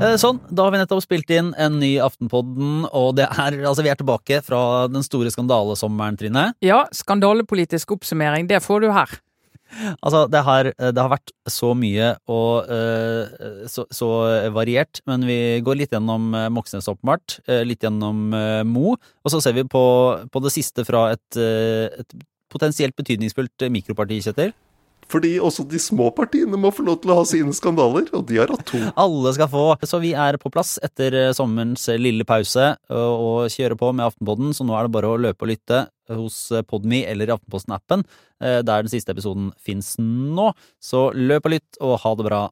Eh, Sånn, da har vi nettopp spilt inn en ny Aftenpodden, og det er, altså vi er tilbake fra den store skandalesommeren, Trine. Ja, skandalepolitisk oppsummering, det får du her. Altså, det har, det har vært så mye og uh, så, så variert, men vi går litt gjennom eh, Moxnes åpenbart, eh, litt gjennom uh, Mo, og så ser vi på, på det siste fra et, eh, et potensielt betydningsfullt mikroparti, Kjetil. Fordi også de små partiene må få lov til å ha sine skandaler, og de har hatt to. Alle skal få. Så vi er på plass etter eh, sommerens lille pause og, og kjører på med Aftenpodden, så nå er det bare å løpe og lytte hos Podme eller i Aftenposten-appen, eh, der den siste episoden fins nå. Så løp og lytt, og ha det bra.